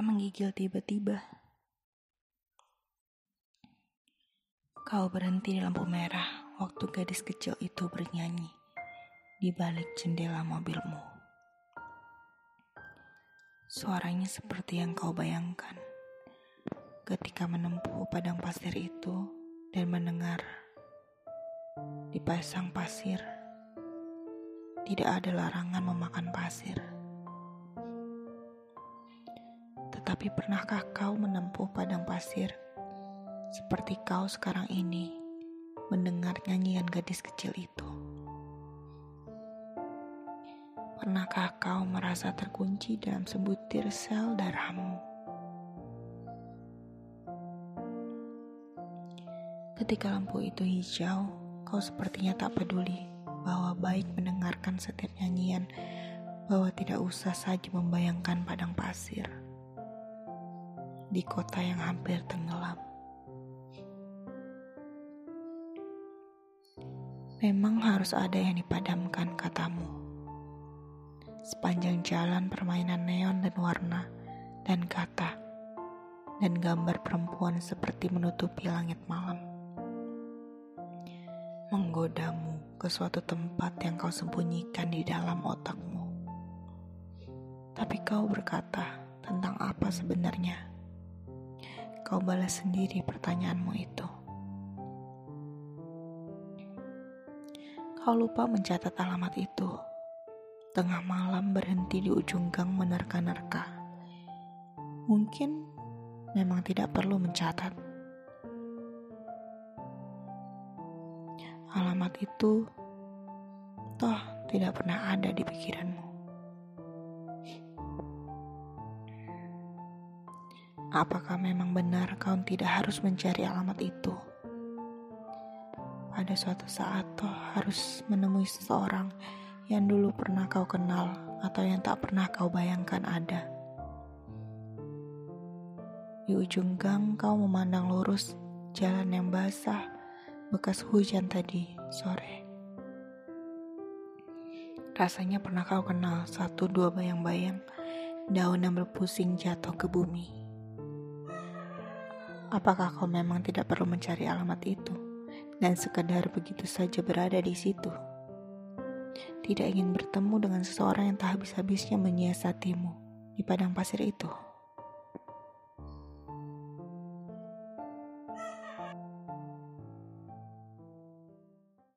menggigil tiba-tiba. Kau berhenti di lampu merah waktu gadis kecil itu bernyanyi di balik jendela mobilmu. Suaranya seperti yang kau bayangkan ketika menempuh padang pasir itu dan mendengar di pasang pasir tidak ada larangan memakan pasir. Tetapi pernahkah kau menempuh padang pasir seperti kau sekarang ini mendengar nyanyian gadis kecil itu. Pernahkah kau merasa terkunci dalam sebutir sel darahmu? Ketika lampu itu hijau, kau sepertinya tak peduli bahwa baik mendengarkan setiap nyanyian, bahwa tidak usah saja membayangkan padang pasir di kota yang hampir tenggelam. Memang harus ada yang dipadamkan, katamu. Sepanjang jalan permainan neon dan warna, dan kata, dan gambar perempuan seperti menutupi langit malam. Menggodamu ke suatu tempat yang kau sembunyikan di dalam otakmu. Tapi kau berkata tentang apa sebenarnya? Kau balas sendiri pertanyaanmu itu. Kau lupa mencatat alamat itu. Tengah malam berhenti di ujung gang menerka-nerka. Mungkin memang tidak perlu mencatat. Alamat itu toh tidak pernah ada di pikiranmu. Apakah memang benar kau tidak harus mencari alamat itu? pada suatu saat toh harus menemui seseorang yang dulu pernah kau kenal atau yang tak pernah kau bayangkan ada. Di ujung gang kau memandang lurus jalan yang basah bekas hujan tadi sore. Rasanya pernah kau kenal satu dua bayang-bayang daun yang berpusing jatuh ke bumi. Apakah kau memang tidak perlu mencari alamat itu? dan sekedar begitu saja berada di situ. Tidak ingin bertemu dengan seseorang yang tak habis-habisnya menyiasatimu di padang pasir itu.